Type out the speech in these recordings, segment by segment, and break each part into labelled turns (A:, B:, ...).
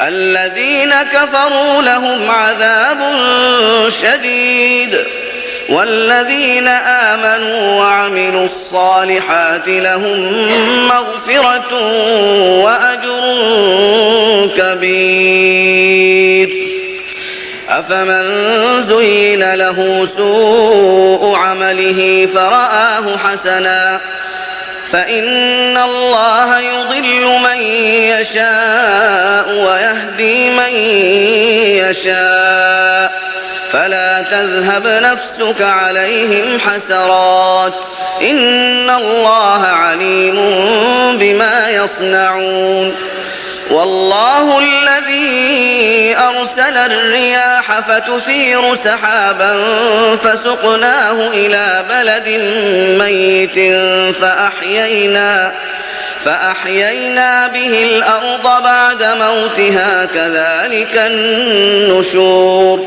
A: الذين كفروا لهم عذاب شديد والذين آمنوا وعملوا الصالحات لهم مغفرة وأجر كبير. أفمن زين له سوء عمله فرآه حسناً فإن الله يضل من يشاء. يشاء. فلا تذهب نفسك عليهم حسرات. إن الله عليم بما يصنعون. والله الذي أرسل الرياح فتثير سحابا فسقناه إلى بلد ميت فأحيينا فأحيينا به الأرض بعد موتها كذلك النشور.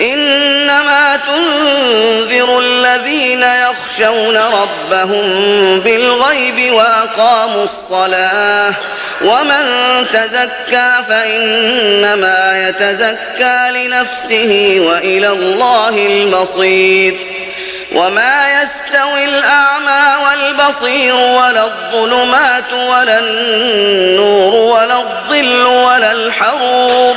A: إنما تنذر الذين يخشون ربهم بالغيب وأقاموا الصلاة ومن تزكى فإنما يتزكى لنفسه وإلى الله المصير وما يستوي الأعمى والبصير ولا الظلمات ولا النور ولا الظل ولا الحروب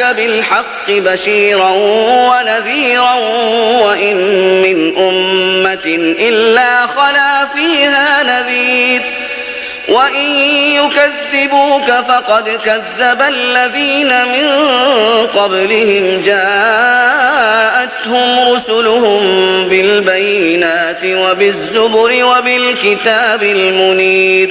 A: أرسلناك بالحق بشيرا ونذيرا وإن من أمة إلا خلا فيها نذير. وإن يكذبوك فقد كذب الذين من قبلهم. جاءتهم رسلهم بالبينات وبالزبر وبالكتاب المنير.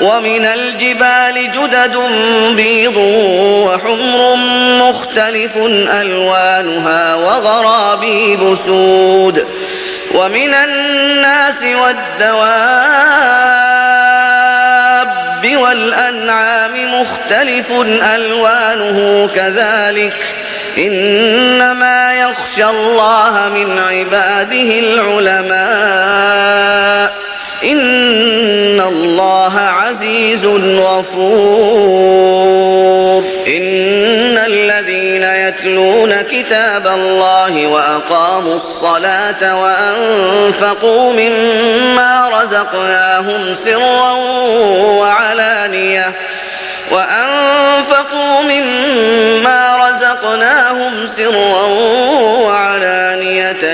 A: ومن الجبال جدد بيض وحمر مختلف ألوانها وغرابيب سود ومن الناس والدواب والأنعام مختلف ألوانه كذلك إنما يخشى الله من عباده العلماء إن الله عزيز غفور إن الذين يتلون كتاب الله وأقاموا الصلاة وأنفقوا مما رزقناهم سرا وعلانية وأنفقوا مما رزقناهم سرا وعلانية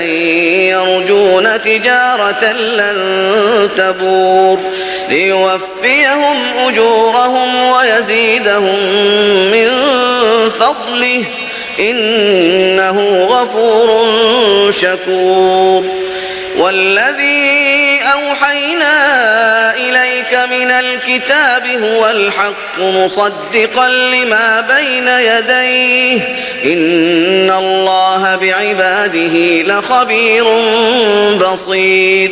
A: يرجون تجارة لن تبور ليوفيهم أجورهم ويزيدهم من فضله. إنه غفور شكور. والذي أوحينا إليك من الكتاب هو الحق مصدقا لما بين يديه. إن الله بعباده لخبير بصير.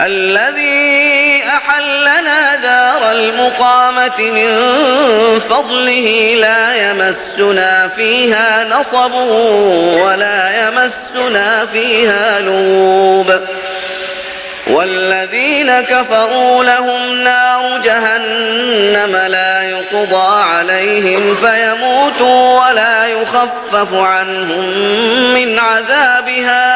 A: الذي أحلنا دار المقامة من فضله لا يمسنا فيها نصب ولا يمسنا فيها لوب. والذين كفروا لهم نار جهنم لا يقضى عليهم فيموتوا ولا يخفف عنهم من عذابها.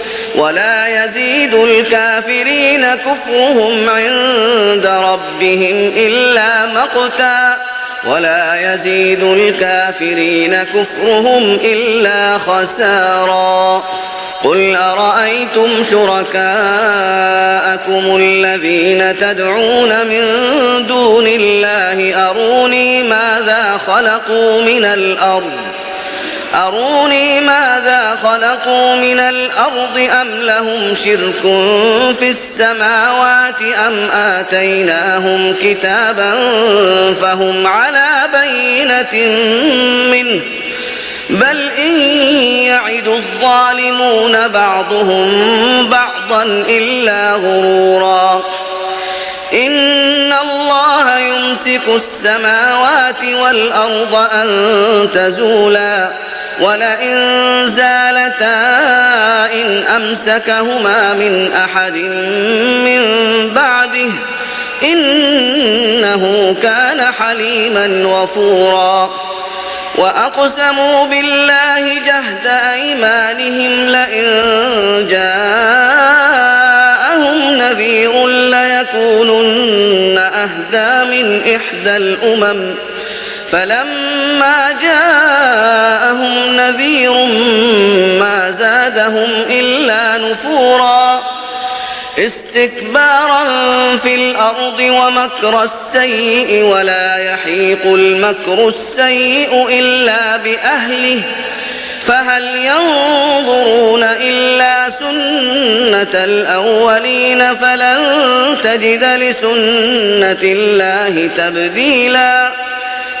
A: ولا يزيد الكافرين كفرهم عند ربهم إلا مقتا ولا يزيد الكافرين كفرهم إلا خسارا قل أرأيتم شركاءكم الذين تدعون من دون الله أروني ماذا خلقوا من الأرض أروني ماذا خلقوا من الأرض أم لهم شرك في السماوات أم آتيناهم كتابا فهم على بينة منه بل إن يعد الظالمون بعضهم بعضا إلا غرورا إن الله يمسك السماوات والأرض أن تزولا ولئن زالتا إن أمسكهما من أحد من بعده إنه كان حليما غفورا وأقسموا بالله جهد أيمانهم لئن جاءهم نذير ليكونن أهدى من إحدى الأمم فلما جاءهم نذير ما زادهم إلا نفورا. استكبارا في الأرض ومكر السيء ولا يحيق المكر السيء إلا بأهله. فهل ينظرون إلا سنة الأولين فلن تجد لسنة الله تبديلاً.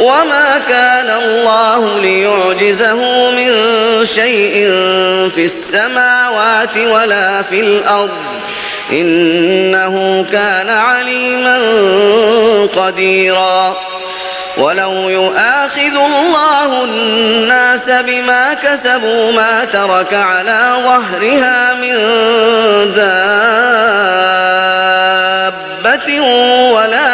A: وما كان الله ليعجزه من شيء في السماوات ولا في الأرض إنه كان عليما قديرا ولو يؤاخذ الله الناس بما كسبوا ما ترك على ظهرها من دابة ولكن